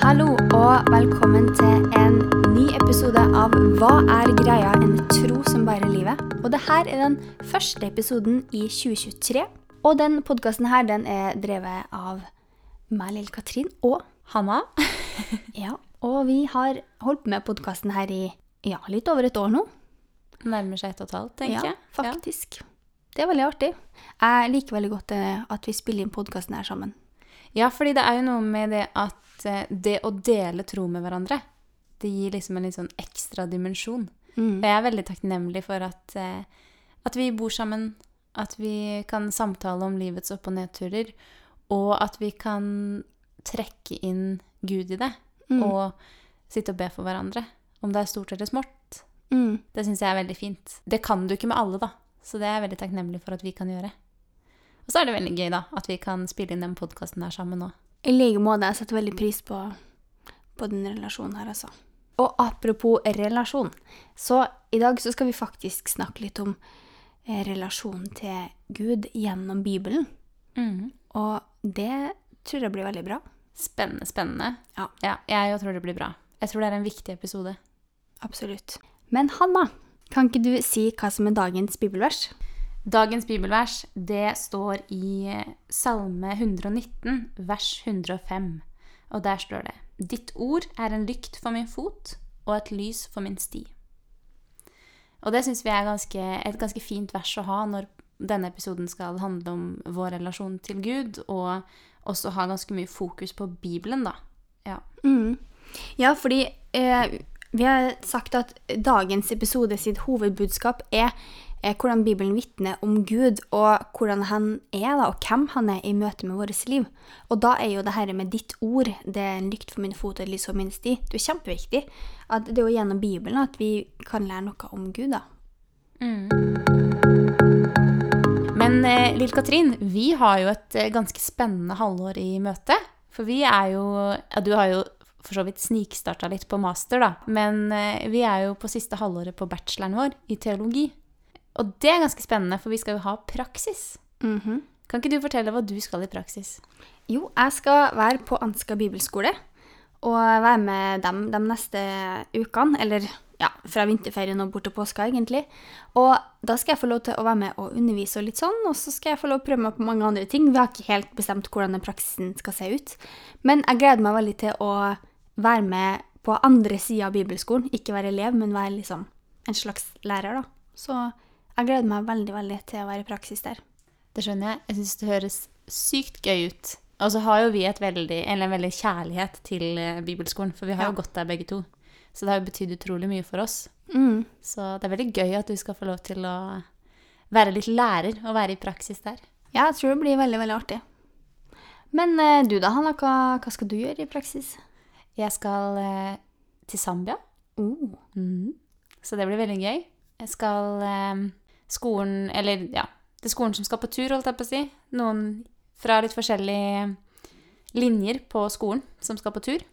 Hallo og velkommen til en ny episode av Hva er greia? En tro som bærer livet. Og det her er den første episoden i 2023. Og den podkasten her den er drevet av meg, lille Katrin, og Hanna? ja, og vi har holdt på med podkasten her i ja, litt over et år nå. Nærmer seg ett og et halvt, tenker ja, jeg. faktisk. Det er veldig artig. Jeg liker veldig godt eh, at vi spiller inn podkasten her sammen. Ja, fordi det er jo noe med det at eh, det å dele tro med hverandre, det gir liksom en litt sånn ekstra dimensjon. Mm. Og jeg er veldig takknemlig for at, eh, at vi bor sammen, at vi kan samtale om livets opp- og nedturer, og at vi kan trekke inn Gud i det, Mm. og sitte og be for hverandre. Om det er stort eller smått. Mm. Det syns jeg er veldig fint. Det kan du ikke med alle, da. Så det er jeg veldig takknemlig for at vi kan gjøre. Og så er det veldig gøy, da, at vi kan spille inn den podkasten her sammen nå. I like måte. Jeg setter veldig pris på, på den relasjonen her, altså. Og apropos relasjon, så i dag så skal vi faktisk snakke litt om eh, relasjonen til Gud gjennom Bibelen. Og det tror jeg blir veldig bra. Spennende, spennende. Ja. jeg òg tror det blir bra. Jeg tror det er en viktig episode. Absolutt. Men Hanna, kan ikke du si hva som er dagens bibelvers? Dagens bibelvers det står i eh, Salme 119, vers 105. Og der står det Ditt ord er en lykt for min fot og et lys for min sti. Og det syns vi er ganske, et ganske fint vers å ha når denne episoden skal handle om vår relasjon til Gud, og også ha ganske mye fokus på Bibelen, da. Ja. Mm. Ja, fordi eh, vi har sagt at dagens episode sitt hovedbudskap er eh, hvordan Bibelen vitner om Gud, og hvordan han er, da, og hvem han er i møte med vårt liv. Og da er jo det her med ditt ord, det er en lykt for min fot og et lys for min sti, det er kjempeviktig. At det er jo gjennom Bibelen at vi kan lære noe om Gud, da. Men eh, Lill Katrin, vi har jo et eh, ganske spennende halvår i møte. For vi er jo Ja, du har jo for så vidt snikstarta litt på master, da. Men eh, vi er jo på siste halvåret på bacheloren vår i teologi. Og det er ganske spennende, for vi skal jo ha praksis. Mhm. Kan ikke du fortelle hva du skal i praksis? Jo, jeg skal være på Ansgar bibelskole og være med dem de neste ukene, eller ja, fra vinterferien og bort til påska, egentlig. Og da skal jeg få lov til å være med og undervise og litt sånn, og så skal jeg få lov til å prøve meg på mange andre ting. Vi har ikke helt bestemt hvordan den praksisen skal se ut. Men jeg gleder meg veldig til å være med på andre sida av bibelskolen. Ikke være elev, men være liksom en slags lærer, da. Så jeg gleder meg veldig, veldig til å være i praksis der. Det skjønner jeg. Jeg syns det høres sykt gøy ut. Og så har jo vi veldig, en veldig kjærlighet til eh, bibelskolen, for vi har Ja. jo gått der begge to. Så det har jo betydd utrolig mye for oss. Mm. Så det er veldig gøy at du skal få lov til å være litt lærer og være i praksis der. Ja, jeg tror det blir veldig, veldig artig. Men eh, du da, Hanna, hva, hva skal du gjøre i praksis? Jeg skal eh, til Zambia, Oh. Mm. så det blir veldig gøy. Jeg skal eh, skolen Eller ja, det er skolen som skal på tur, holdt jeg på å si. Noen fra litt forskjellige linjer på skolen som skal på tur.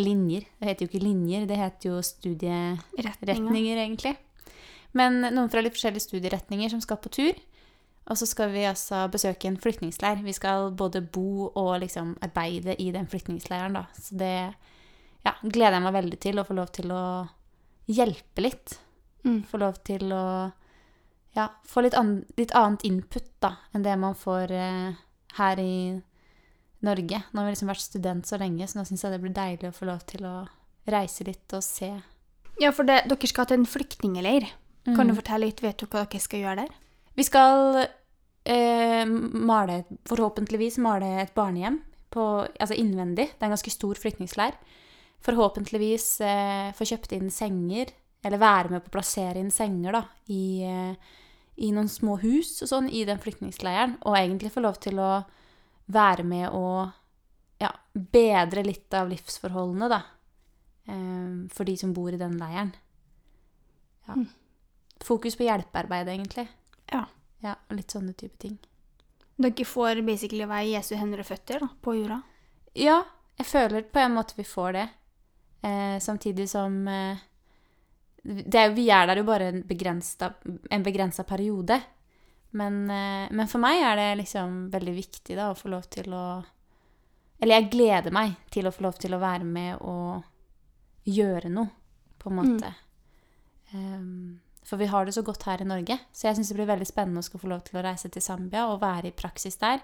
Linjer. Det heter jo ikke linjer, det heter jo studieretninger, egentlig. Men noen fra litt forskjellige studieretninger som skal på tur. Og så skal vi altså besøke en flyktningleir. Vi skal både bo og liksom arbeide i den flyktningleiren, da. Så det ja, gleder jeg meg veldig til, å få lov til å hjelpe litt. Mm. Få lov til å ja, få litt, an litt annet input da, enn det man får eh, her i Norge. Nå har vi liksom vært student så lenge, så nå syns jeg det blir deilig å få lov til å reise litt og se. Ja, for det, dere skal til en flyktningleir. Kan Mm. du fortelle litt, vet du hva dere skal gjøre der? Vi skal eh, male, forhåpentligvis male et barnehjem på, altså innvendig. Det er en ganske stor flyktningleir. Forhåpentligvis eh, få kjøpt inn senger, eller være med på å plassere inn senger da, i, eh, i noen små hus og sånn i den flyktningleiren, Og egentlig få lov til å være med og ja, bedre litt av livsforholdene, da. Eh, for de som bor i den leiren. Ja. Mm. Fokus på hjelpearbeid, egentlig. Ja. Ja, og litt sånne type ting. Dere får basically være Jesu hender og føtter da, på jorda. Ja, jeg føler på en måte vi får det. Eh, samtidig som eh, er, Vi er der jo bare en begrensa, periode. Men, eh, men for meg er det liksom veldig viktig da, å få lov til å Eller jeg gleder meg til å få lov til å være med og gjøre noe, på en måte. Um, for vi har det så godt her i Norge, så jeg syns det blir veldig spennende å skal få lov til å reise til Zambia og være i praksis der.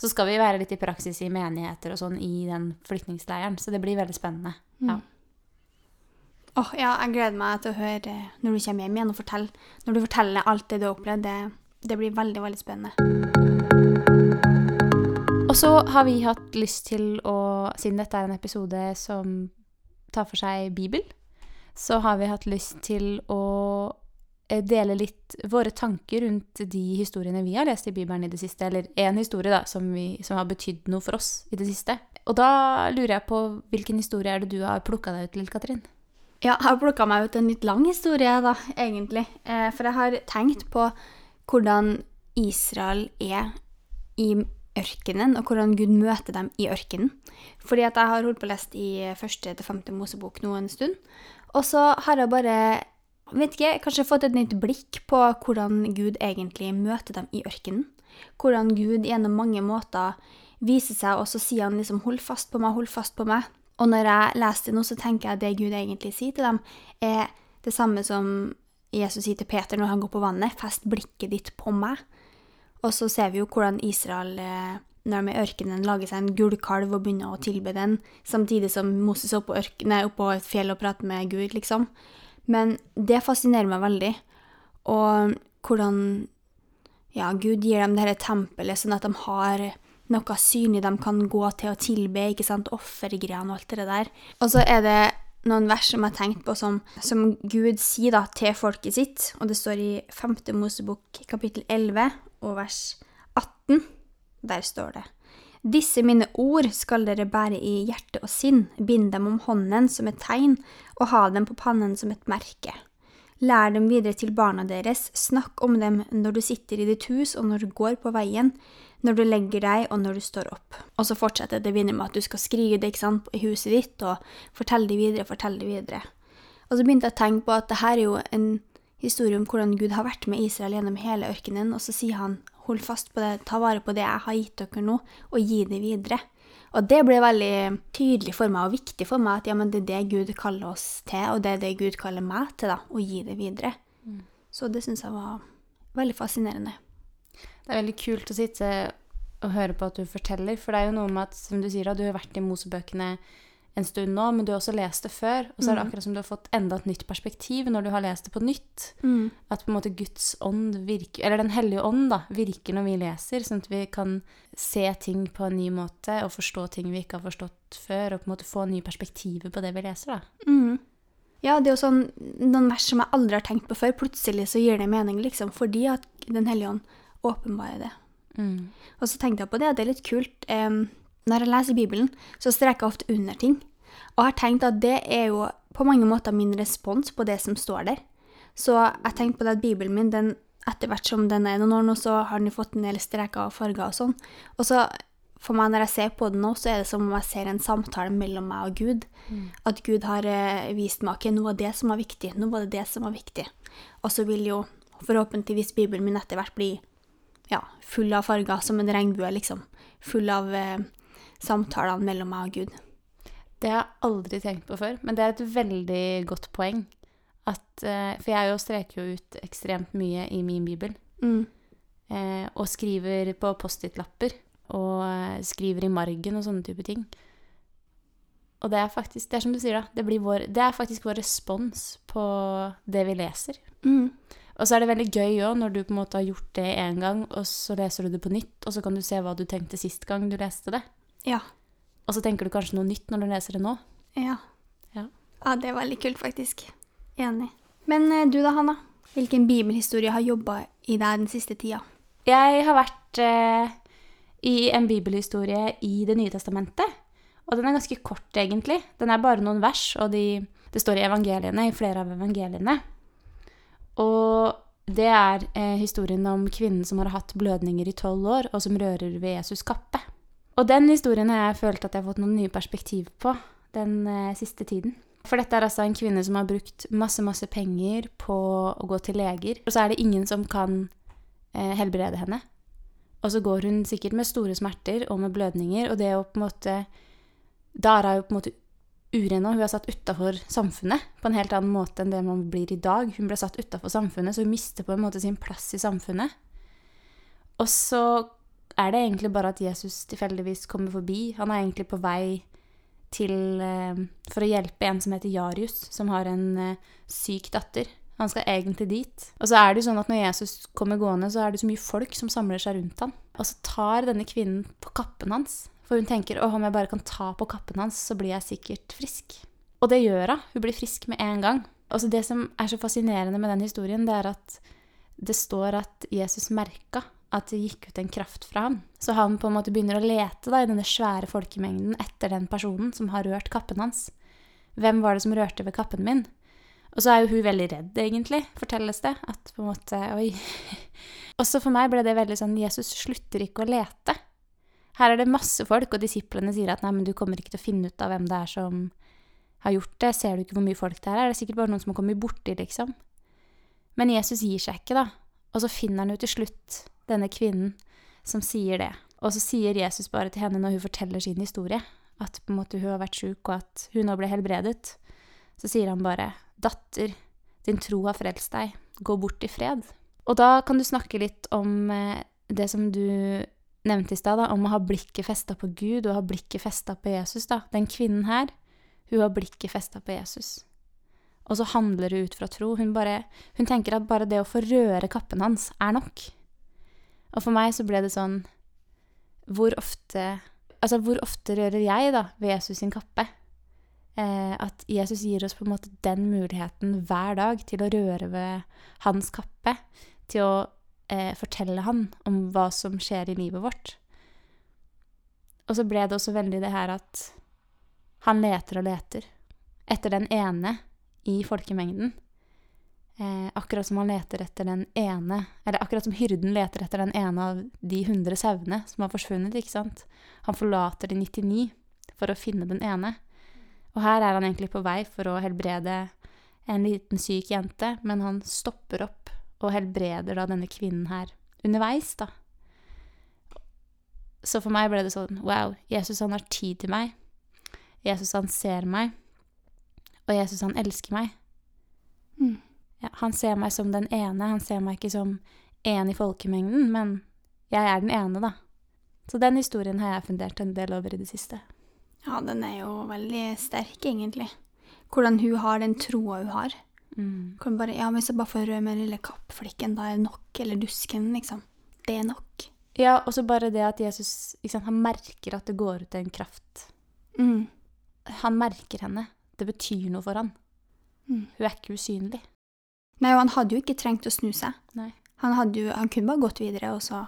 Så skal vi være litt i praksis i menigheter og sånn i den flyktningleiren, så det blir veldig spennende. Ja. Åh, ja, jeg gleder meg til å høre når du kommer hjem igjen og forteller, når du forteller alt det du har opplevd. Det, det blir veldig, veldig spennende. Og så har vi hatt lyst til å, siden dette er en episode som tar for seg Bibel, så har vi hatt lyst til å eh, dele litt våre tanker rundt de historiene vi har lest i Bibelen i det siste, eller én historie da, som, vi, som har betydd noe for oss i det siste. Og da lurer jeg på hvilken historie er det du har plukka deg ut til, Katrin? Ja, jeg har plukka meg ut en litt lang historie, da, egentlig. Eh, for jeg har tenkt på hvordan Israel er i ørkenen, og hvordan Gud møter dem i ørkenen. Fordi at jeg har holdt på å lese i første til femte Mosebok nå en stund. Og så har jeg bare vet ikke, kanskje fått et nytt blikk på hvordan Gud egentlig møter dem i ørkenen. Hvordan Gud gjennom mange måter viser seg, og så sier han liksom 'hold fast på meg, hold fast på meg'. Og når jeg leser det nå, så tenker jeg at det Gud egentlig sier til dem, er det samme som Jesus sier til Peter når han går på vannet. 'Fest blikket ditt på meg'. Og så ser vi jo hvordan Israel, eh, når de i ørkenen, lager seg en gullkalv og begynner å tilbe den, samtidig som Moses er oppå, nei, et fjell og prater med Gud, liksom. Men det fascinerer meg veldig. Og hvordan ja, Gud gir dem dette tempelet, sånn at de har noe synlig de kan gå til å tilbe, ikke sant, offergreiene og alt det der. Og så er det noen vers som jeg har tenkt på som, som Gud sier da til folket sitt, og det står i 5. Mosebok kapittel 11 og vers 18. Der står det Disse mine ord skal dere bære i hjerte og sinn, bind dem om hånden som et tegn, og ha dem på pannen som et merke. Lær dem videre til barna deres, snakk om dem når du sitter i ditt hus og når du går på veien, når du legger deg og når du står opp. Og så fortsetter det videre med at du skal skrive det sant, i huset ditt, og fortelle det videre, fortelle det videre. Og så begynte jeg å tenke på at det her er jo en historie om hvordan Gud har vært med Israel gjennom hele ørkenen, og så sier han hold fast på det, ta vare på det jeg har gitt dere nå, og gi det videre. Og det ble veldig tydelig for meg og viktig for meg at ja, men det er det Gud kaller oss til, og det er det Gud kaller meg til, da, å gi det videre. Mm. Så det syns jeg var veldig fascinerende. Det er veldig kult å sitte og høre på at du forteller, for det er jo noe med at, som du sier, at du har vært i Mosebøkene en stund nå, men du har også lest det før. Og så er det mm. akkurat som du har fått enda et nytt perspektiv når du har lest det på nytt. Mm. At på en måte Guds ånd virker, eller Den hellige ånd da, virker når vi leser, sånn at vi kan se ting på en ny måte og forstå ting vi ikke har forstått før, og på en måte få nye perspektiver på det vi leser. da. Mm. Ja, det er jo sånn noen vers som jeg aldri har tenkt på før. Plutselig så gir det mening, liksom, fordi at Den hellige ånd åpenbarer det. Mm. Og så tenkte jeg på det, at det er litt kult. Um, når jeg leser Bibelen, så streker jeg ofte under ting. Og jeg har tenkt at det er jo på mange måter min respons på det som står der. Så jeg tenkte på det at Bibelen min, den, etter hvert som den er noen år nå, så har den jo fått en del streker og farger og sånn. Og så for meg, når jeg ser på den nå, så er det som om jeg ser en samtale mellom meg og Gud. Mm. At Gud har eh, vist meg ok, nå var det som var viktig. Nå var det det som var viktig. Og så vil jo forhåpentligvis Bibelen min etter hvert bli ja, full av farger, som en regnbue, liksom. Full av eh, samtalene mellom meg og Gud. Det har jeg aldri tenkt på før, men det er et veldig godt poeng. At, eh, for jeg jo streker jo ut ekstremt mye i min bibel. Mm. Eh, og skriver på Post-It-lapper. Og eh, skriver i margen og sånne type ting. Og det er faktisk, det er som du sier, da. Det, vår, det er faktisk vår respons på det vi leser. Mm. Og så er det veldig gøy òg når du på en måte har gjort det én gang, og så leser du det på nytt, og så kan du se hva du tenkte sist gang du leste det. Ja. Og så tenker du kanskje noe nytt når du leser det nå. Ja. Ja, ja det er veldig kult, faktisk. Enig. Men eh, du da, Hanna? Hvilken bibelhistorie har jobba i deg den siste tida? Jeg har vært eh, i en bibelhistorie i Det nye testamentet. Og den er ganske kort, egentlig. Den er bare noen vers, og de, det står i evangeliene, i flere av evangeliene. Og det er eh, historien om kvinnen som har hatt blødninger i tolv år, og som rører ved Jesus' kappe. Og den historien har jeg følt at jeg har fått noen nye perspektiv på den eh, siste tiden. For dette er altså en kvinne som har brukt masse, masse penger på å gå til leger, og så er det ingen som kan eh, helbrede henne. Og så går hun sikkert med store smerter og med blødninger, og det å på en måte Da er hun på en måte uren og hun er satt utafor samfunnet på en helt annen måte enn det man blir i dag. Hun ble satt utafor samfunnet, så hun mister på en måte sin plass i samfunnet. Og så er det egentlig bare at Jesus tilfeldigvis kommer forbi. Han er egentlig på vei til eh, For å hjelpe en som heter Jarius, som har en eh, syk datter. Han skal egentlig dit. Og så er det jo sånn at når Jesus kommer gående, så er det så mye folk som samler seg rundt ham. Og så tar denne kvinnen på kappen hans. For hun tenker åh, om jeg bare kan ta på kappen hans, så blir jeg sikkert frisk. Og det gjør hun. Hun blir frisk med en gang. Og så det som er så fascinerende med den historien, det er at det står at Jesus merka at det gikk ut en kraft fra ham. Så han på en måte begynner å lete da, i denne svære folkemengden etter den personen som har rørt kappen hans. Hvem var det som rørte ved kappen min? Og så er jo hun veldig redd, egentlig, fortelles det. At på en måte Oi. Også for meg ble det veldig sånn Jesus slutter ikke å lete. Her er det masse folk, og disiplene sier at nei, men du kommer ikke til å finne ut av hvem det er som har gjort det. Ser du ikke hvor mye folk det er? Er det sikkert bare noen som har kommet borti, liksom? Men Jesus gir seg ikke, da. Og så finner han jo til slutt denne kvinnen som sier det. Og så sier Jesus bare til henne når hun forteller sin historie, at på en måte hun har vært sjuk, og at hun nå ble helbredet. Så sier han bare, 'Datter, din tro har frelst deg. Gå bort i fred.' Og da kan du snakke litt om eh, det som du nevnte i stad, om å ha blikket festa på Gud og ha blikket festa på Jesus. da. Den kvinnen her, hun har blikket festa på Jesus. Og så handler hun ut fra tro. Hun, bare, hun tenker at bare det å få røre kappen hans er nok. Og for meg så ble det sånn Hvor ofte Altså, hvor ofte rører jeg, da, ved Jesus sin kappe? Eh, at Jesus gir oss på en måte den muligheten hver dag til å røre ved hans kappe. Til å eh, fortelle han om hva som skjer i livet vårt. Og så ble det også veldig det her at han leter og leter etter den ene i folkemengden. Eh, akkurat som han leter etter den ene Eller akkurat som hyrden leter etter den ene av de hundre sauene som har forsvunnet. ikke sant? Han forlater de 99 for å finne den ene. Og her er han egentlig på vei for å helbrede en liten syk jente, men han stopper opp og helbreder da denne kvinnen her underveis, da. Så for meg ble det sånn wow, Jesus han har tid til meg. Jesus han ser meg. Og Jesus han elsker meg. Mm. Ja, han ser meg som den ene, han ser meg ikke som en i folkemengden, men jeg er den ene, da. Så den historien har jeg fundert en del over i det siste. Ja, den er jo veldig sterk, egentlig. Hvordan hun har den troa hun har. Mm. Kan bare, ja, Hvis jeg bare får med den lille kappflikken, da er det nok. Eller dusken, liksom. Det er nok. Ja, og så bare det at Jesus sant, han merker at det går ut en kraft. Mm. Han merker henne. Det betyr noe for han. Mm. Hun er ikke usynlig. Nei, og han hadde jo ikke trengt å snu seg. Nei. Han, jo, han kunne bare gått videre og så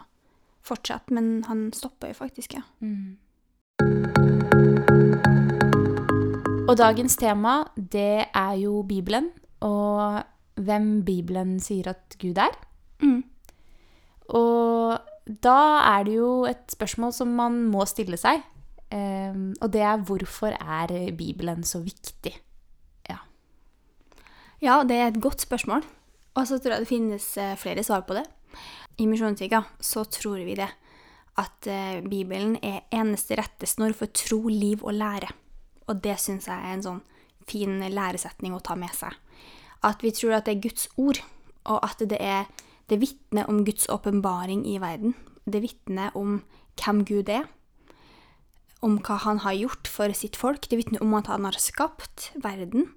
fortsatt, men han stoppa jo faktisk, ja. Mm. Og dagens tema, det er jo Bibelen, og hvem Bibelen sier at Gud er. Mm. Og da er det jo et spørsmål som man må stille seg, em, og det er hvorfor er Bibelen så viktig? Ja, det er et godt spørsmål. Og så tror jeg det finnes eh, flere svar på det. I Misjonskirka så tror vi det. At eh, Bibelen er eneste rettesnor for tro, liv og lære. Og det syns jeg er en sånn fin læresetning å ta med seg. At vi tror at det er Guds ord, og at det er det vitner om Guds åpenbaring i verden. Det vitner om hvem Gud er, om hva han har gjort for sitt folk. Det vitner om at han har skapt verden,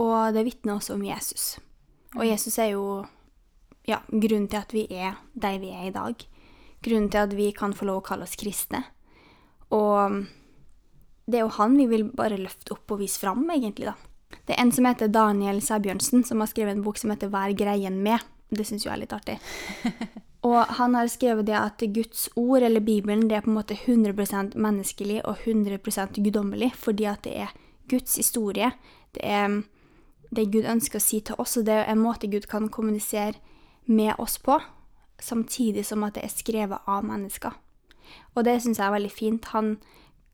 og det vitner også om Jesus. Og Jesus er jo ja, grunnen til at vi er der vi er i dag. Grunnen til at vi kan få lov å kalle oss kristne. Og det er jo han vi vil bare løfte opp og vise fram, egentlig, da. Det er en som heter Daniel Sæbjørnsen, som har skrevet en bok som heter Vær greien med. Det syns jo jeg er litt artig. Og han har skrevet det at Guds ord, eller Bibelen, det er på en måte 100 menneskelig og 100% guddommelig, fordi at det er Guds historie. Det er det Gud ønsker å si til oss, og det er en måte Gud kan kommunisere med oss på, samtidig som at det er skrevet av mennesker. Og det syns jeg er veldig fint. Han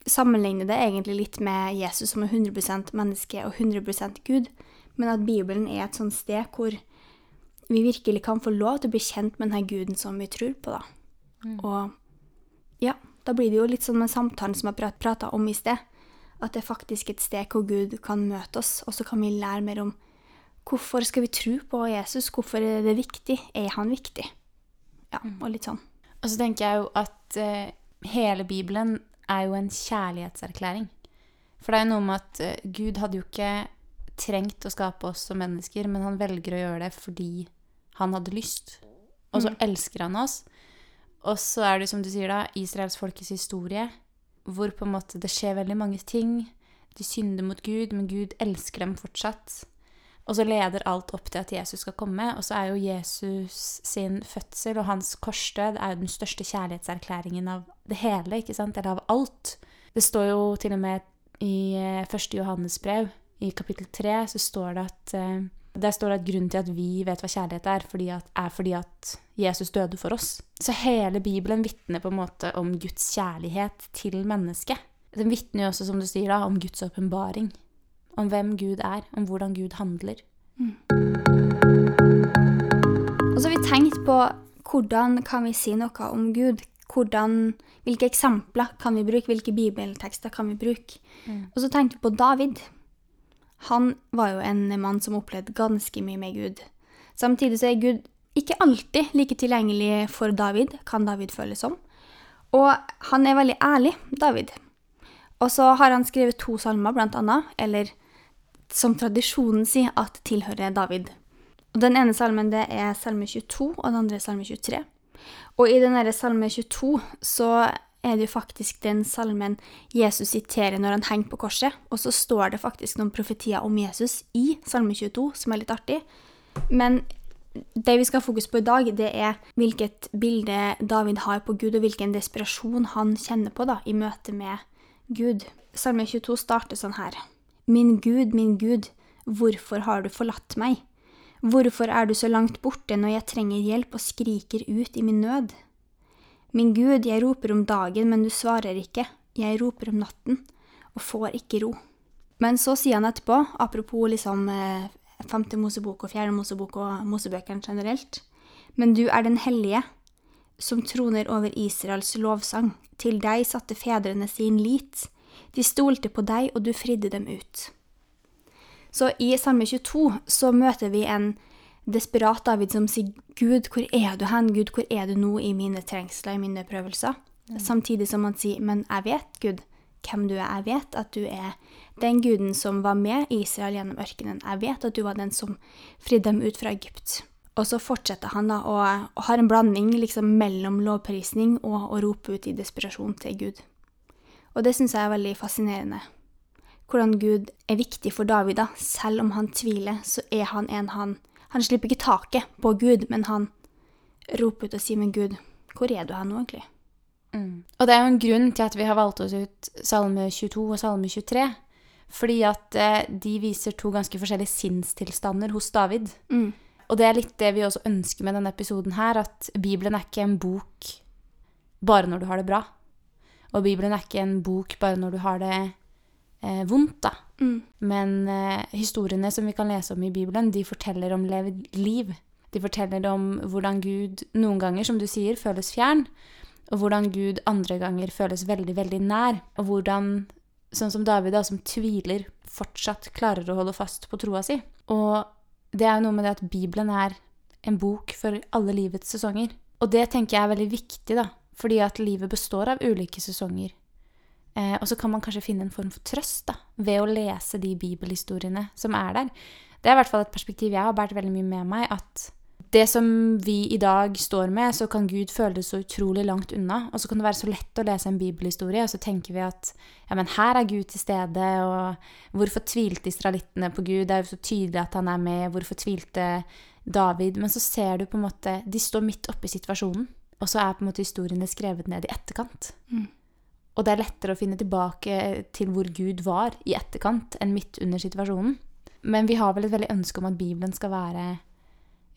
sammenligner det egentlig litt med Jesus som er 100% menneske og 100% Gud, men at Bibelen er et sånt sted hvor vi virkelig kan få lov til å bli kjent med denne guden som vi tror på, da. Og ja, da blir det jo litt sånn med samtalen som jeg prata om i sted. At det er faktisk et sted hvor Gud kan møte oss, og så kan vi lære mer om hvorfor skal vi tro på Jesus, hvorfor er det viktig, er han viktig? Ja, og litt sånn. Og så tenker jeg jo at uh, hele Bibelen er jo en kjærlighetserklæring. For det er jo noe med at eh, Gud hadde jo ikke trengt å skape oss som mennesker, men han velger å gjøre det fordi han hadde lyst. Og så elsker han oss. Og så er det, som du sier da, Israels folkes historie, hvor på en måte det skjer veldig mange ting. De synder mot Gud, men Gud elsker dem fortsatt. Og så leder alt opp til at Jesus skal komme, og så er jo Jesus sin fødsel og hans korsdød er jo den største kjærlighetserklæringen av det hele, ikke sant? Eller av alt. Det står jo til og med i eh, første Johannes brev, i kapittel tre, så står det at eh, der står det at grunnen til at vi vet hva kjærlighet er, fordi at, er fordi at Jesus døde for oss. Så hele Bibelen vitner på en måte om Guds kjærlighet til mennesket. Den vitner jo også, som du sier, da, om Guds åpenbaring. Om hvem Gud er, om hvordan Gud handler. Og så har vi tenkt på hvordan kan vi si noe om Gud? Hvordan, hvilke eksempler kan vi bruke? Hvilke bibeltekster kan vi bruke? Og så tenkte vi på David. Han var jo en mann som opplevde ganske mye med Gud. Samtidig så er Gud ikke alltid like tilgjengelig for David, kan David føles som. Og han er veldig ærlig, David. Og så har han skrevet to salmer, blant annet, eller som tradisjonen sier, at tilhører David. Og Den ene salmen det er salme 22, og den andre er salme 23. Og i den der salme 22 så er det jo faktisk den salmen Jesus siterer når han henger på korset. Og så står det faktisk noen profetier om Jesus i salme 22, som er litt artig. Men det vi skal ha fokus på i dag, det er hvilket bilde David har på Gud, og hvilken desperasjon han kjenner på da, i møte med Gud. Salme 22 starter sånn her. Min Gud, min Gud, hvorfor har du forlatt meg? Hvorfor er du så langt borte når jeg trenger hjelp og skriker ut i min nød? Min Gud, jeg roper om dagen, men du svarer ikke, jeg roper om natten og får ikke ro. Men så sier han etterpå, apropos liksom eh, femte Mosebok og fjerde Mosebok og Mosebøkene generelt, men du er den hellige, som troner over Israels lovsang. Til deg satte fedrene sin lit. De stolte på deg, og du fridde dem ut. Så i Salme 22 så møter vi en desperat David som sier Gud, hvor er du hen? Gud, hvor er du nå i mine trengsler, i mine prøvelser? Samtidig som han sier, men jeg vet, Gud, hvem du er. Jeg vet at du er den guden som var med Israel gjennom ørkenen. Jeg vet at du var den som fridde dem ut fra Egypt. Og så fortsetter han da og, og har en blanding liksom mellom lovprisning og å rope ut i desperasjon til Gud. Og det syns jeg er veldig fascinerende. Hvordan Gud er viktig for David, da. Selv om han tviler, så er han en han Han slipper ikke taket på Gud, men han roper ut og sier, men Gud, hvor er du her nå, egentlig? Og det er jo en grunn til at vi har valgt oss ut Salme 22 og Salme 23. Fordi at eh, de viser to ganske forskjellige sinnstilstander hos David. Mm. Og det er litt det vi også ønsker med denne episoden her, at Bibelen er ikke en bok bare når du har det bra. Og Bibelen er ikke en bok bare når du har det eh, vondt, da. Mm. Men eh, historiene som vi kan lese om i Bibelen, de forteller om levd liv. De forteller om hvordan Gud noen ganger, som du sier, føles fjern, og hvordan Gud andre ganger føles veldig, veldig nær. Og hvordan, sånn som David, da, som tviler, fortsatt klarer å holde fast på troa si. Og det er jo noe med det at Bibelen er en bok for alle livets sesonger. Og det tenker jeg er veldig viktig, da, fordi at livet består av ulike sesonger. Eh, og så kan man kanskje finne en form for trøst da, ved å lese de bibelhistoriene som er der. Det er i hvert fall et perspektiv jeg har båret veldig mye med meg, at det som vi i dag står med, så kan Gud føles så utrolig langt unna. Og så kan det være så lett å lese en bibelhistorie, og så tenker vi at ja, men her er Gud til stede, og hvorfor tvilte israelittene på Gud? Det er jo så tydelig at han er med. Hvorfor tvilte David? Men så ser du på en måte De står midt oppe i situasjonen, og så er på en måte historiene skrevet ned i etterkant. Mm. Og det er lettere å finne tilbake til hvor Gud var i etterkant enn midt under situasjonen. Men vi har vel et veldig ønske om at Bibelen skal være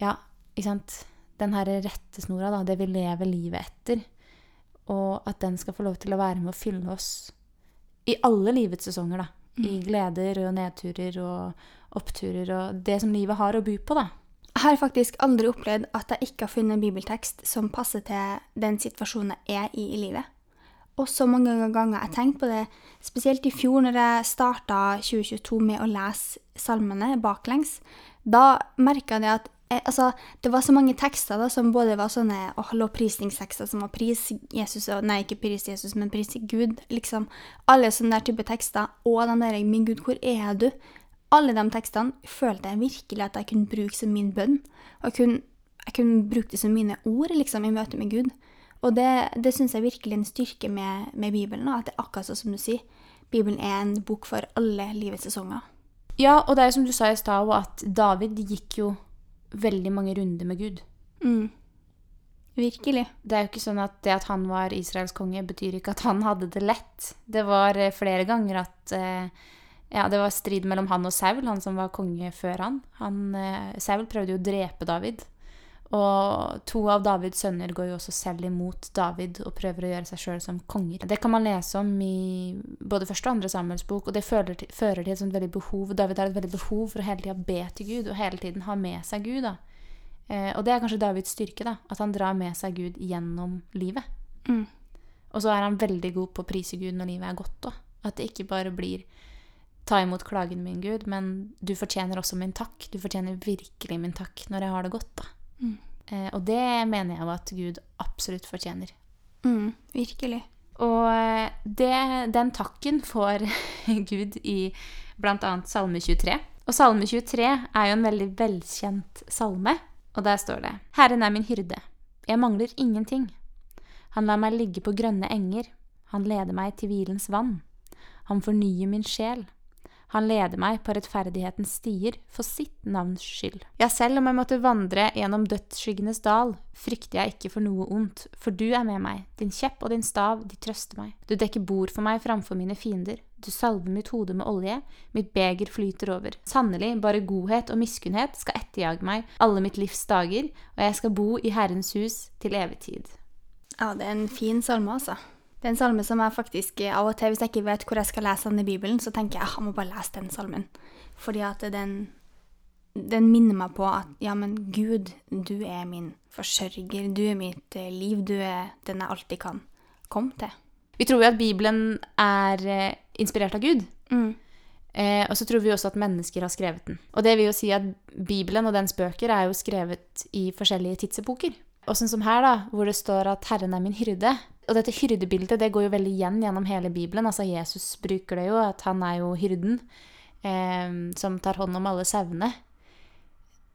ja, ikke sant? Den her rettesnora, da, det vi lever livet etter. Og at den skal få lov til å være med å fylle oss i alle livets sesonger, da. I gleder og nedturer og oppturer og det som livet har å by på, da. Jeg har faktisk aldri opplevd at jeg ikke har funnet en bibeltekst som passer til den situasjonen jeg er i i livet. Og så mange ganger jeg tenkt på det, spesielt i fjor når jeg starta 2022 med å lese salmene baklengs. Da merka jeg at jeg, altså, det var så mange tekster da, som både var sånne å, lovprisningstekster som var pris Jesus Nei, ikke pris Jesus, men pris Gud. liksom. Alle sånne der type tekster. Og de der 'Min Gud, hvor er du?' Alle de tekstene følte jeg virkelig at jeg kunne bruke som min bønn. Og jeg kunne, jeg kunne bruke det som mine ord liksom, i møte med Gud. Og det, det syns jeg virkelig er en styrke med, med Bibelen. At det er akkurat sånn som du sier. Bibelen er en bok for alle livets sesonger. Ja, og det er jo som du sa i stad, at David gikk jo veldig mange runder med Gud. Mm. Virkelig. Det er jo ikke sånn at det at han var Israels konge, betyr ikke at han hadde det lett. Det var eh, flere ganger at eh, ja, det var strid mellom han og Saul, han som var konge før han. han eh, Saul prøvde jo å drepe David. Og to av Davids sønner går jo også selv imot David og prøver å gjøre seg sjøl som konger. Det kan man lese om i både første og andre Samuels bok, og det fører til, fører til et sånt veldig behov. David har et veldig behov for å hele tida be til Gud, og hele tiden ha med seg Gud. da. Eh, og det er kanskje Davids styrke, da, at han drar med seg Gud gjennom livet. Mm. Og så er han veldig god på å prise Gud når livet er godt òg. At det ikke bare blir ta imot klagen min, Gud, men du fortjener også min takk. Du fortjener virkelig min takk når jeg har det godt, da. Mm. Eh, og det mener jeg jo at Gud absolutt fortjener. Mm. Virkelig. Og eh, det, den takken får Gud i bl.a. Salme 23. Og Salme 23 er jo en veldig velkjent salme, og der står det Herren er min hyrde. Jeg mangler ingenting. Han lar meg ligge på grønne enger. Han leder meg til hvilens vann. Han fornyer min sjel. Han leder meg på rettferdighetens stier for sitt navns skyld. Ja, selv om jeg måtte vandre gjennom dødsskyggenes dal, frykter jeg ikke for noe ondt, for du er med meg, din kjepp og din stav, de trøster meg. Du dekker bord for meg framfor mine fiender, du salver mitt hode med olje, mitt beger flyter over. Sannelig, bare godhet og miskunnhet skal etterjage meg alle mitt livs dager, og jeg skal bo i Herrens hus til evig tid. Ja, det er en fin salme, altså. Det er en salme som jeg faktisk av og til, hvis jeg ikke vet hvor jeg skal lese den i Bibelen, så tenker jeg jeg må bare lese den salmen. Fordi at den, den minner meg på at ja, men Gud, du er min forsørger, du er mitt eh, liv, du er den jeg alltid kan komme til. Vi tror jo at Bibelen er eh, inspirert av Gud. Mm. Eh, og så tror vi også at mennesker har skrevet den. Og det vil jo si at Bibelen og dens bøker er jo skrevet i forskjellige tidsepoker. Og sånn som her, da, hvor det står at 'Herren er min hyrde', og dette hyrdebildet det går jo veldig igjen gjennom hele Bibelen. Altså Jesus bruker det jo, at han er jo hyrden eh, som tar hånd om alle sauene.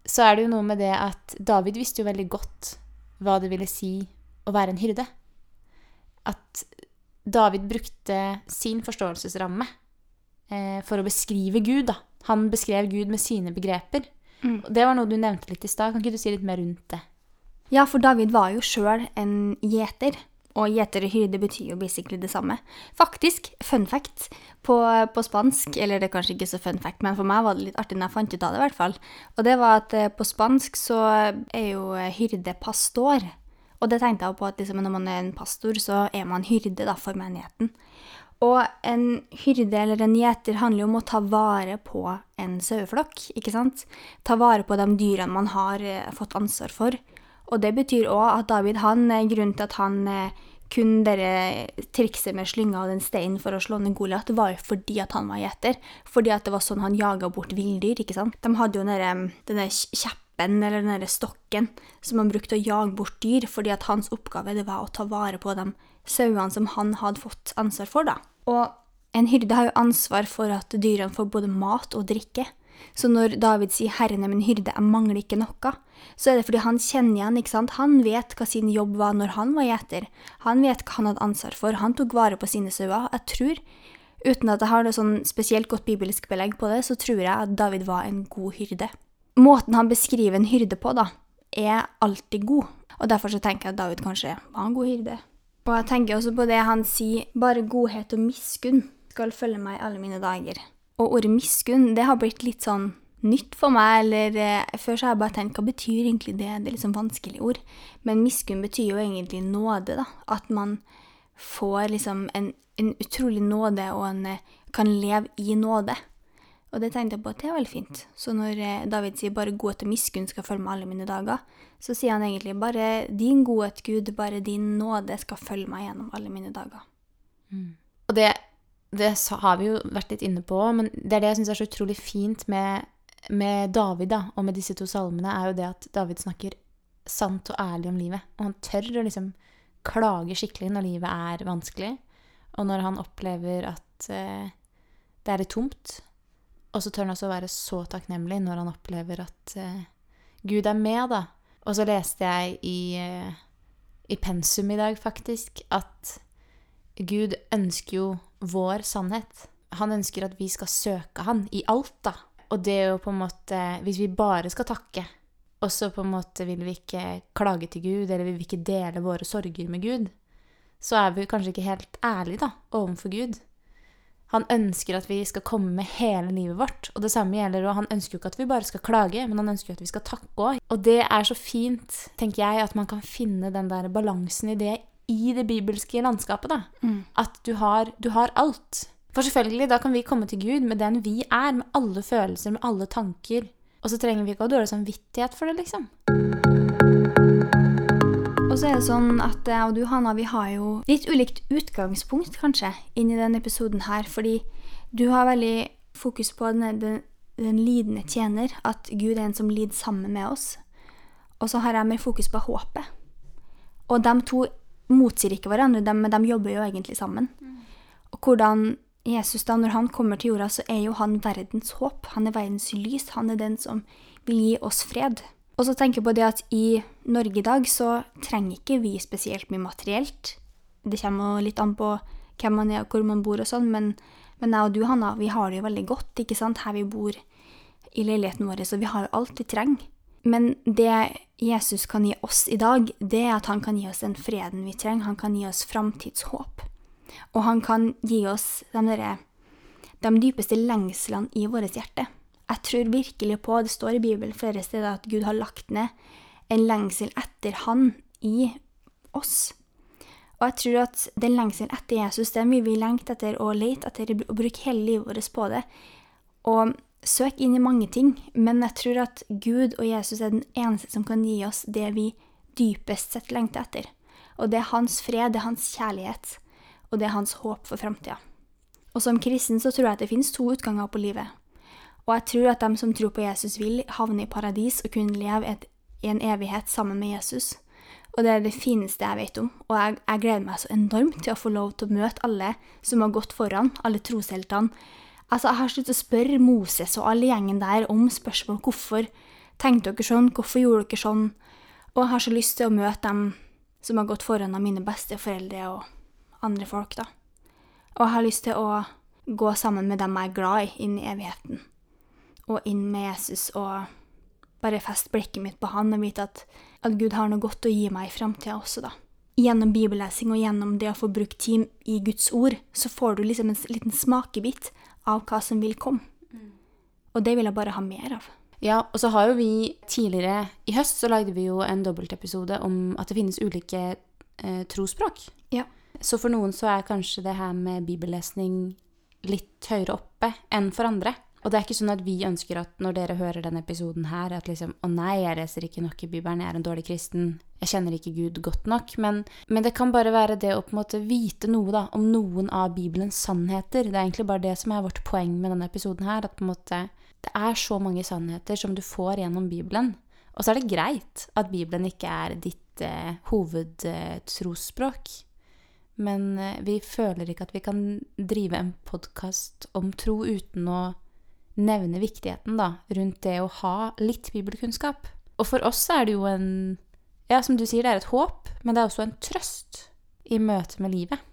Så er det jo noe med det at David visste jo veldig godt hva det ville si å være en hyrde. At David brukte sin forståelsesramme eh, for å beskrive Gud. da. Han beskrev Gud med sine begreper. Mm. Det var noe du nevnte litt i stad. Kan ikke du si litt mer rundt det? Ja, for David var jo sjøl en gjeter. Og gjeter og hyrde betyr jo basically det samme. Faktisk, fun fact på, på, spansk, eller det er kanskje ikke så fun fact, men for meg var det litt artig når jeg fant ut av det, i hvert fall. Og det var at eh, på spansk så er jo hyrde pastor. Og det tenkte jeg på at liksom, når man er en pastor, så er man hyrde da, for menigheten. Og en hyrde eller en gjeter handler jo om å ta vare på en saueflokk, ikke sant? Ta vare på de dyrene man har eh, fått ansvar for. Og det betyr òg at David, han, eh, grunnen til at han kunne kun dere trikset med slynga og den steinen for å slå ned Goliat, var jo fordi at han var gjeter. Fordi at det var sånn han jaga bort villdyr. ikke sant? De hadde jo denne, denne kjeppen eller denne stokken som han brukte å jage bort dyr, fordi at hans oppgave det var å ta vare på de sauene som han hadde fått ansvar for. da. Og en hyrde har jo ansvar for at dyrene får både mat og drikke. Så når David sier 'Herren er min hyrde, jeg mangler ikke noe', så er det fordi han kjenner igjen, ikke sant. Han vet hva sin jobb var når han var gjeter. Han vet hva han hadde ansvar for. Han tok vare på sine sauer. Jeg tror, uten at jeg har noe sånn spesielt godt bibelsk belegg på det, så tror jeg at David var en god hyrde. Måten han beskriver en hyrde på, da, er alltid god. Og derfor så tenker jeg at David kanskje var en god hyrde. Og jeg tenker også på det han sier, bare godhet og miskunn skal følge meg alle mine dager. Og ordet miskunn, det har blitt litt sånn nytt for meg. eller eh, Før så har jeg bare tenkt hva betyr egentlig det? Det er liksom vanskelige ord. Men miskunn betyr jo egentlig nåde. da. At man får liksom en, en utrolig nåde og en, eh, kan leve i nåde. Og det tenkte jeg på at det er veldig fint. Så når eh, David sier 'bare godhet og miskunn skal følge meg alle mine dager', så sier han egentlig 'bare din godhet, Gud, bare din nåde skal følge meg gjennom alle mine dager'. Og det, det har vi jo vært litt inne på, men det er det jeg syns er så utrolig fint med, med David da, og med disse to salmene, er jo det at David snakker sant og ærlig om livet. Og han tør å liksom klage skikkelig når livet er vanskelig, og når han opplever at eh, det er litt tomt. Og så tør han også være så takknemlig når han opplever at eh, Gud er med, da. Og så leste jeg i, eh, i pensum i dag, faktisk, at Gud ønsker jo vår sannhet. Han ønsker at vi skal søke han i alt, da. Og det er jo på en måte Hvis vi bare skal takke, og så på en måte vil vi ikke klage til Gud, eller vil vi ikke dele våre sorger med Gud, så er vi kanskje ikke helt ærlige, da, overfor Gud. Han ønsker at vi skal komme med hele livet vårt. Og det samme gjelder, og han ønsker jo ikke at vi bare skal klage, men han ønsker jo at vi skal takke òg. Og det er så fint, tenker jeg, at man kan finne den der balansen i det i det bibelske landskapet, da. At du har, du har alt. For selvfølgelig, da kan vi komme til Gud med den vi er, med alle følelser, med alle tanker. Og så trenger vi ikke å ha dårlig samvittighet for det, liksom. Og så er det sånn at jeg og du, Hanna, vi har jo litt ulikt utgangspunkt, kanskje, inn i denne episoden her. Fordi du har veldig fokus på den, den, den lidende tjener, at Gud er en som lider sammen med oss. Og så har jeg mer fokus på håpet. Og de to motsier ikke hverandre, de, men de jobber jo egentlig sammen. Og hvordan Jesus, da, når han kommer til jorda, så er jo han verdens håp. Han er verdens lys. Han er den som vil gi oss fred. Og så tenker jeg på det at i Norge i dag så trenger ikke vi spesielt mye materielt. Det kommer litt an på hvem man er og hvor man bor og sånn, men, men jeg og du, Hanna, vi har det jo veldig godt, ikke sant, her vi bor i leiligheten vår, så vi har jo alt vi trenger. Men det Jesus kan gi oss i dag, det er at han kan gi oss den freden vi trenger, han kan gi oss framtidshåp. Og han kan gi oss de, der, de dypeste lengslene i vårt hjerte. Jeg tror virkelig på, det står i Bibelen flere steder, at Gud har lagt ned en lengsel etter Han i oss. Og jeg tror at den lengselen etter Jesus, den vil vi lengte etter og lete etter og bruke hele livet vårt på det. Og søke inn i mange ting, men jeg tror at Gud og Jesus er den eneste som kan gi oss det vi dypest sett lengter etter. Og det er hans fred, det er hans kjærlighet, og det er hans håp for framtida. Og som kristen så tror jeg at det finnes to utganger på livet. Og jeg tror at de som tror på Jesus, vil havne i paradis og kunne leve et, en evighet sammen med Jesus. Og det er det fineste jeg vet om. Og jeg, jeg gleder meg så enormt til å få lov til å møte alle som har gått foran, alle trosheltene. Altså, jeg har sluttet å spørre Moses og alle gjengen der om spørsmål. Hvorfor tenkte dere sånn? Hvorfor gjorde dere sånn? Og jeg har så lyst til å møte dem som har gått foran av mine besteforeldre og andre folk, da. Og jeg har lyst til å gå sammen med dem jeg er glad i, inn i evigheten og inn med Jesus og bare feste blikket mitt på han og vite at, at Gud har noe godt å gi meg i framtida også, da. Gjennom bibellesing og gjennom det å få brukt tid i Guds ord, så får du liksom en liten smakebit av hva som vil komme. Og det vil jeg bare ha mer av. Ja, og så har jo vi tidligere i høst så lagde vi jo en dobbeltepisode om at det finnes ulike eh, trosspråk. Ja. Så for noen så er kanskje det her med bibellesning litt høyere oppe enn for andre. Og det er ikke sånn at vi ønsker at når dere hører denne episoden her, at liksom Å nei, jeg leser ikke nok i Bibelen, jeg er en dårlig kristen, jeg kjenner ikke Gud godt nok. Men, men det kan bare være det å på en måte vite noe da, om noen av Bibelens sannheter. Det er egentlig bare det som er vårt poeng med denne episoden her. At på en måte det er så mange sannheter som du får gjennom Bibelen. Og så er det greit at Bibelen ikke er ditt eh, hovedtrosspråk. Men eh, vi føler ikke at vi kan drive en podkast om tro uten å nevne viktigheten da, rundt det å ha litt bibelkunnskap. Og for oss er det jo en Ja, som du sier, det er et håp, men det er også en trøst i møte med livet.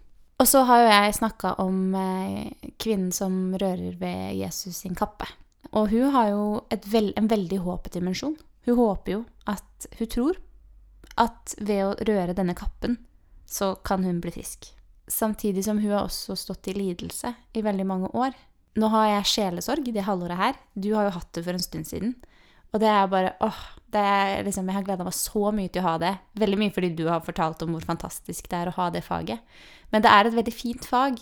Og så har jo jeg snakka om eh, kvinnen som rører ved Jesus sin kappe. Og hun har jo et vel, en veldig håpedimensjon. Hun håper jo at Hun tror at ved å røre denne kappen, så kan hun bli frisk. Samtidig som hun har også stått i lidelse i veldig mange år. Nå har jeg sjelesorg det halvåret her. Du har jo hatt det for en stund siden. Og det er bare åh, er liksom, Jeg har gleda meg så mye til å ha det. Veldig mye fordi du har fortalt om hvor fantastisk det er å ha det faget. Men det er et veldig fint fag.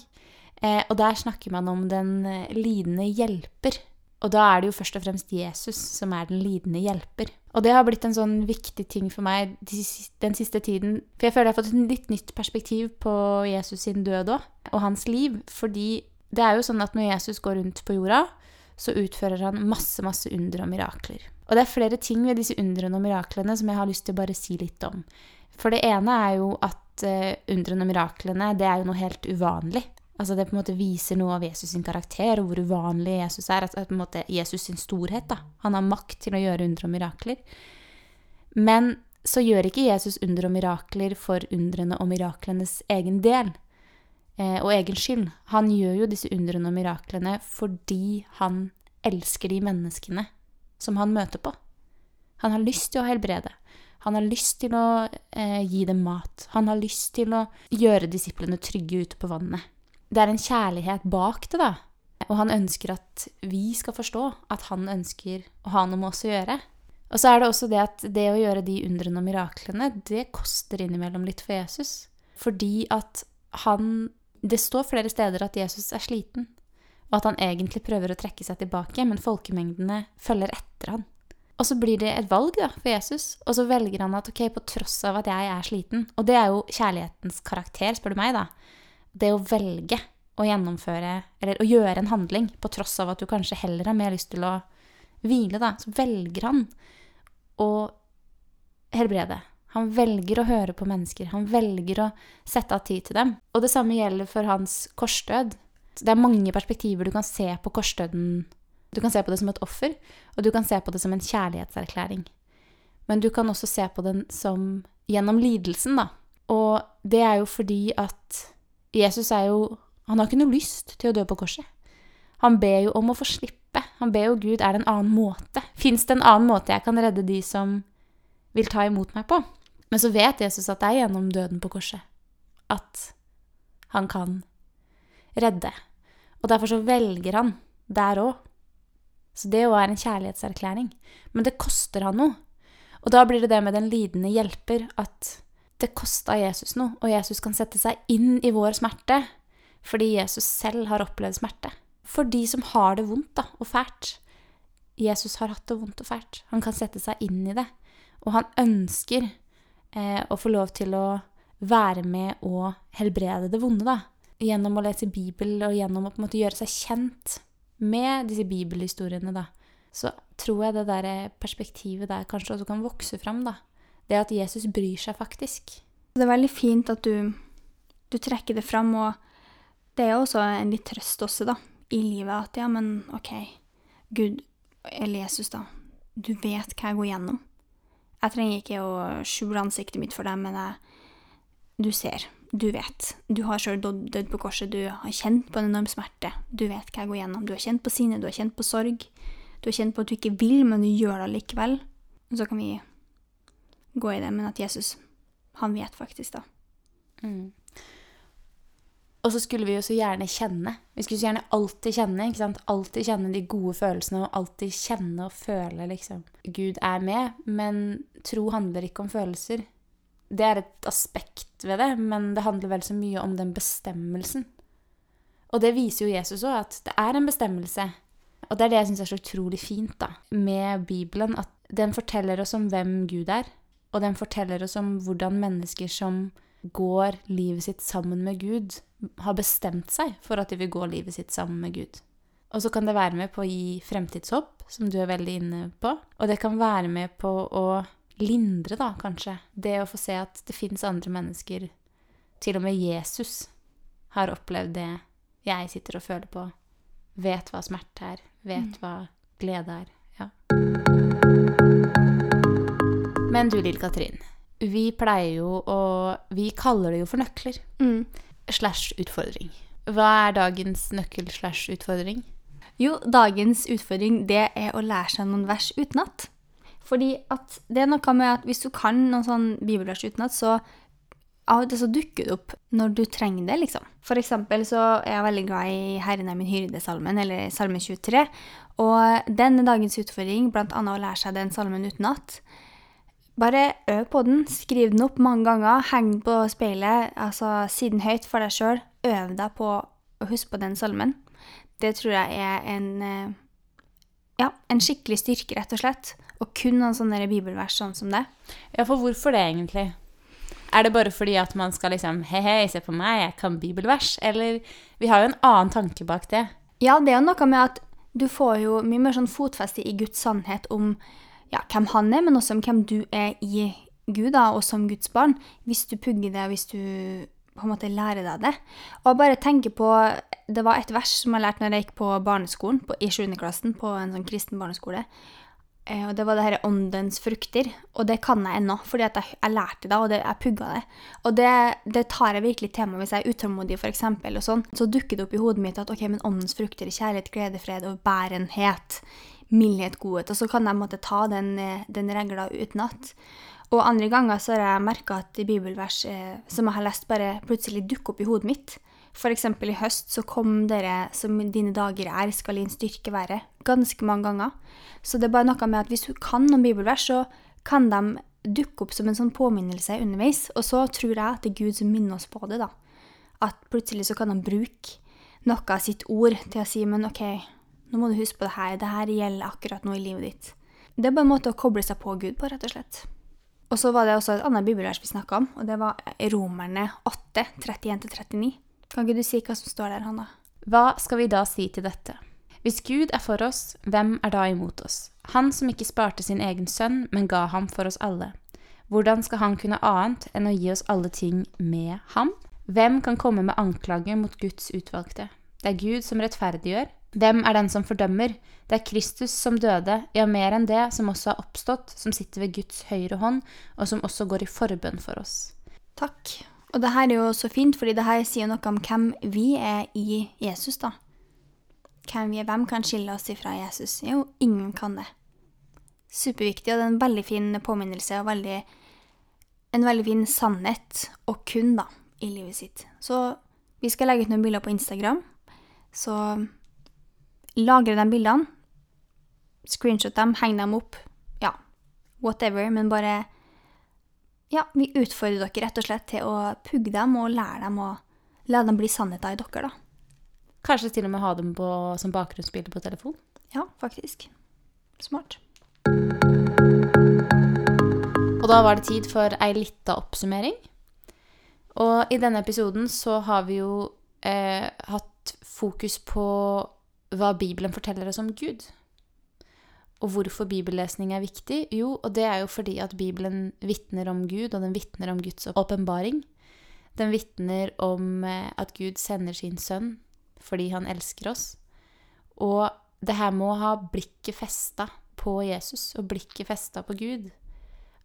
Eh, og der snakker man om den eh, lidende hjelper. Og da er det jo først og fremst Jesus som er den lidende hjelper. Og det har blitt en sånn viktig ting for meg den siste tiden. For jeg føler jeg har fått et litt nytt perspektiv på Jesus sin død òg, og hans liv. Fordi det er jo sånn at når Jesus går rundt på jorda, så utfører han masse, masse under og mirakler. Og det er flere ting ved disse undrene og miraklene som jeg har lyst til å bare si litt om. For det ene er jo at uh, undrene og miraklene, det er jo noe helt uvanlig. Altså det på en måte viser noe av Jesus sin karakter, og hvor uvanlig Jesus er. At, på en måte Jesus sin storhet. da. Han har makt til å gjøre under og mirakler. Men så gjør ikke Jesus under og mirakler for undrene og miraklenes egen del eh, og egen skyld. Han gjør jo disse undrene og miraklene fordi han elsker de menneskene som han møter på. Han har lyst til å helbrede. Han har lyst til å eh, gi dem mat. Han har lyst til å gjøre disiplene trygge ute på vannet det er en kjærlighet bak det, da. Og han ønsker at vi skal forstå at han ønsker å ha noe med oss å gjøre. Og så er det også det at det å gjøre de undrene og miraklene, det koster innimellom litt for Jesus. Fordi at han Det står flere steder at Jesus er sliten, og at han egentlig prøver å trekke seg tilbake, men folkemengdene følger etter han. Og så blir det et valg da, for Jesus, og så velger han at ok, på tross av at jeg er sliten Og det er jo kjærlighetens karakter, spør du meg, da det å velge å gjennomføre, eller å gjøre en handling, på tross av at du kanskje heller har mer lyst til å hvile, da, så velger han å helbrede. Han velger å høre på mennesker. Han velger å sette av tid til dem. Og det samme gjelder for hans korsdød. Det er mange perspektiver du kan se på korsdøden. Du kan se på det som et offer, og du kan se på det som en kjærlighetserklæring. Men du kan også se på den som gjennom lidelsen, da. Og det er jo fordi at Jesus er jo Han har ikke noe lyst til å dø på korset. Han ber jo om å få slippe. Han ber jo Gud er det en annen måte. Fins det en annen måte jeg kan redde de som vil ta imot meg på? Men så vet Jesus at det er gjennom døden på korset at han kan redde. Og derfor så velger han der òg. Så det òg er en kjærlighetserklæring. Men det koster han noe. Og da blir det det med den lidende hjelper at det kosta Jesus noe, og Jesus kan sette seg inn i vår smerte fordi Jesus selv har opplevd smerte. For de som har det vondt da, og fælt. Jesus har hatt det vondt og fælt. Han kan sette seg inn i det. Og han ønsker eh, å få lov til å være med og helbrede det vonde, da. Gjennom å lese Bibel og gjennom å på en måte gjøre seg kjent med disse bibelhistoriene, da. Så tror jeg det der perspektivet der kanskje også kan vokse fram, da. Det at Jesus bryr seg faktisk. Det er veldig fint at du, du trekker det fram, og det er også en litt trøst også, da, i livet. At ja, men OK, Gud, eller Jesus, da, du vet hva jeg går gjennom. Jeg trenger ikke å skjule ansiktet mitt for deg, men jeg, du ser. Du vet. Du har sjøl dødd på korset. Du har kjent på en enorm smerte. Du vet hva jeg går gjennom. Du har kjent på sinne, du har kjent på sorg. Du har kjent på at du ikke vil, men du gjør det likevel. Og så kan vi gå i det, men at Jesus, han vet faktisk, da. Mm. Og så skulle vi jo så gjerne kjenne. Vi skulle så gjerne alltid kjenne. ikke sant? Alltid kjenne de gode følelsene, og alltid kjenne og føle liksom Gud er med. Men tro handler ikke om følelser. Det er et aspekt ved det, men det handler vel så mye om den bestemmelsen. Og det viser jo Jesus òg, at det er en bestemmelse. Og det er det jeg syns er så utrolig fint da, med Bibelen, at den forteller oss om hvem Gud er. Og den forteller oss om hvordan mennesker som går livet sitt sammen med Gud, har bestemt seg for at de vil gå livet sitt sammen med Gud. Og så kan det være med på å gi fremtidshåp, som du er veldig inne på. Og det kan være med på å lindre, da, kanskje. Det å få se at det fins andre mennesker. Til og med Jesus har opplevd det jeg sitter og føler på. Vet hva smerte er. Vet mm. hva glede er. Ja. Men du, Lill Katrin. Vi pleier jo å Vi kaller det jo for nøkler. Mm. Slash utfordring. Hva er dagens nøkkel slash utfordring? Jo, dagens utfordring det er å lære seg noen vers utenat. Fordi at det er noe med at hvis du kan noen sånn bibelvers utenat, så av og til så dukker det opp når du trenger det, liksom. For eksempel så er jeg veldig glad i 'Herren er min hyrde'-salmen, eller salme 23. Og den er dagens utfordring, blant annet å lære seg den salmen utenat. Bare øv på den. Skriv den opp mange ganger. Heng den på speilet. altså Si den høyt for deg sjøl. Øv deg på å huske på den salmen. Det tror jeg er en, eh, ja, en skikkelig styrke, rett og slett. Og kun noen sånne bibelvers sånn som det. Ja, for hvorfor det, egentlig? Er det bare fordi at man skal liksom Hei, hei, se på meg, jeg kan bibelvers. Eller Vi har jo en annen tanke bak det. Ja, det er jo noe med at du får jo mye mer sånn fotfeste i Guds sannhet om ja, hvem han er, men også om hvem du er i Gud, da, og som Guds barn. Hvis du pugger det, hvis du på en måte lærer deg det. Og bare tenke på Det var et vers som jeg lærte når jeg gikk på barneskolen, på, i 7. klassen, på en sånn kristen barneskole. Eh, og det var det her åndens frukter. Og det kan jeg ennå, fordi jeg, jeg lærte det, og det, jeg pugga det. Og det, det, tar jeg virkelig til meg hvis jeg er utålmodig, f.eks., sånn. Så dukker det opp i hodet mitt at ok, men åndens frukter er kjærlighet, glede, fred og bærenhet. Mildhet, godhet. Og så kan jeg måtte ta den, den regla utenat. Og andre ganger så har jeg merka at bibelvers eh, som jeg har lest, bare plutselig dukker opp i hodet mitt. F.eks. i høst så kom dere som dine dager er, skal din styrke være. Ganske mange ganger. Så det er bare noe med at hvis du kan noen bibelvers, så kan de dukke opp som en sånn påminnelse underveis. Og så tror jeg at det er Gud som minner oss på det, da. At plutselig så kan han bruke noe av sitt ord til å si men OK, nå må du huske på det her. Det her gjelder akkurat nå i livet ditt. Det er bare en måte å koble seg på Gud på, rett og slett. Og så var det også et annet bibelvers vi snakka om, og det var Romerne 8, 31-39. Kan ikke du si hva som står der, Hanna? Hva skal vi da si til dette? Hvis Gud er for oss, hvem er da imot oss? Han som ikke sparte sin egen sønn, men ga ham for oss alle. Hvordan skal han kunne annet enn å gi oss alle ting med ham? Hvem kan komme med anklager mot Guds utvalgte? Det er Gud som rettferdiggjør. Hvem er den som fordømmer? Det er Kristus som døde, ja, mer enn det, som også har oppstått, som sitter ved Guds høyre hånd, og som også går i forbønn for oss. Takk. Og det her er jo så fint, fordi det her sier noe om hvem vi er i Jesus, da. Hvem er, hvem kan skille oss ifra Jesus? Jo, ingen kan det. Superviktig, og det er en veldig fin påminnelse og veldig, en veldig fin sannhet og kun, da, i livet sitt. Så vi skal legge ut noen bilder på Instagram, så lagre de bildene, screenshot dem, heng dem opp, ja, whatever, men bare Ja, vi utfordrer dere rett og slett til å pugge dem og lære dem å la dem bli sannheter i dere, da. Kanskje til og med ha dem på, som bakgrunnsbilde på telefon? Ja, faktisk. Smart. Og da var det tid for ei lita oppsummering. Og i denne episoden så har vi jo eh, hatt fokus på hva Bibelen forteller oss om Gud. Og hvorfor bibellesning er viktig? Jo, og det er jo fordi at Bibelen vitner om Gud, og den vitner om Guds åpenbaring. Den vitner om eh, at Gud sender sin sønn fordi han elsker oss. Og det her må ha blikket festa på Jesus og blikket festa på Gud.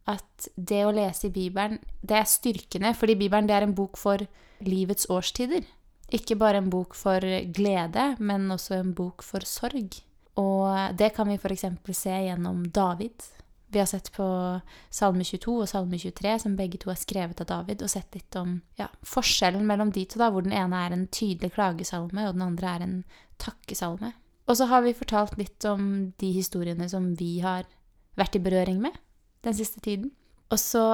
At det å lese i Bibelen, det er styrkende, fordi Bibelen er en bok for livets årstider. Ikke bare en bok for glede, men også en bok for sorg. Og det kan vi f.eks. se gjennom David. Vi har sett på Salme 22 og Salme 23, som begge to er skrevet av David, og sett litt om ja, forskjellen mellom de to, da, hvor den ene er en tydelig klagesalme, og den andre er en takkesalme. Og så har vi fortalt litt om de historiene som vi har vært i berøring med den siste tiden. Og så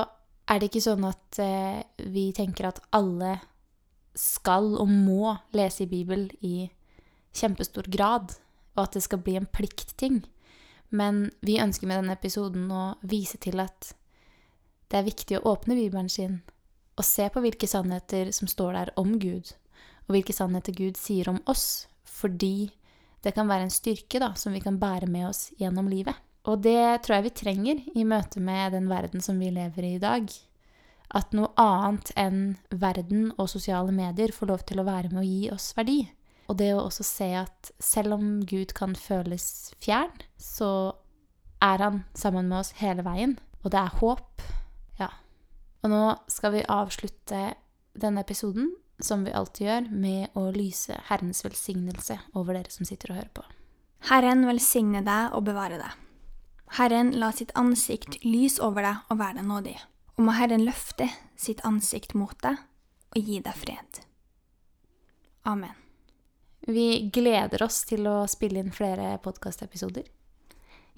er det ikke sånn at eh, vi tenker at alle skal og må lese i Bibelen i kjempestor grad, og at det skal bli en pliktting. Men vi ønsker med denne episoden å vise til at det er viktig å åpne Bibelen sin og se på hvilke sannheter som står der om Gud, og hvilke sannheter Gud sier om oss, fordi det kan være en styrke da, som vi kan bære med oss gjennom livet. Og det tror jeg vi trenger i møte med den verden som vi lever i i dag at noe annet enn verden og sosiale medier får lov til å være med å gi oss verdi. Og det å også se at selv om Gud kan føles fjern, så er han sammen med oss hele veien. Og det er håp. Ja. Og nå skal vi avslutte denne episoden, som vi alltid gjør, med å lyse Herrens velsignelse over dere som sitter og hører på. Herren velsigne deg og bevare deg. Herren la sitt ansikt lys over deg og være deg nådig og må Herren løfte sitt ansikt mot deg og gi deg fred. Amen. Vi gleder oss til å spille inn flere podkastepisoder.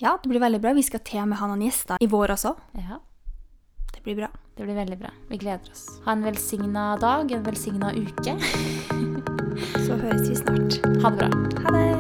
Ja, det blir veldig bra. Vi skal til med ha noen gjester i vår også. Ja. Det blir bra. Det blir veldig bra. Vi gleder oss. Ha en velsigna dag, en velsigna uke. Så høres vi snart. Ha det bra. Ha det.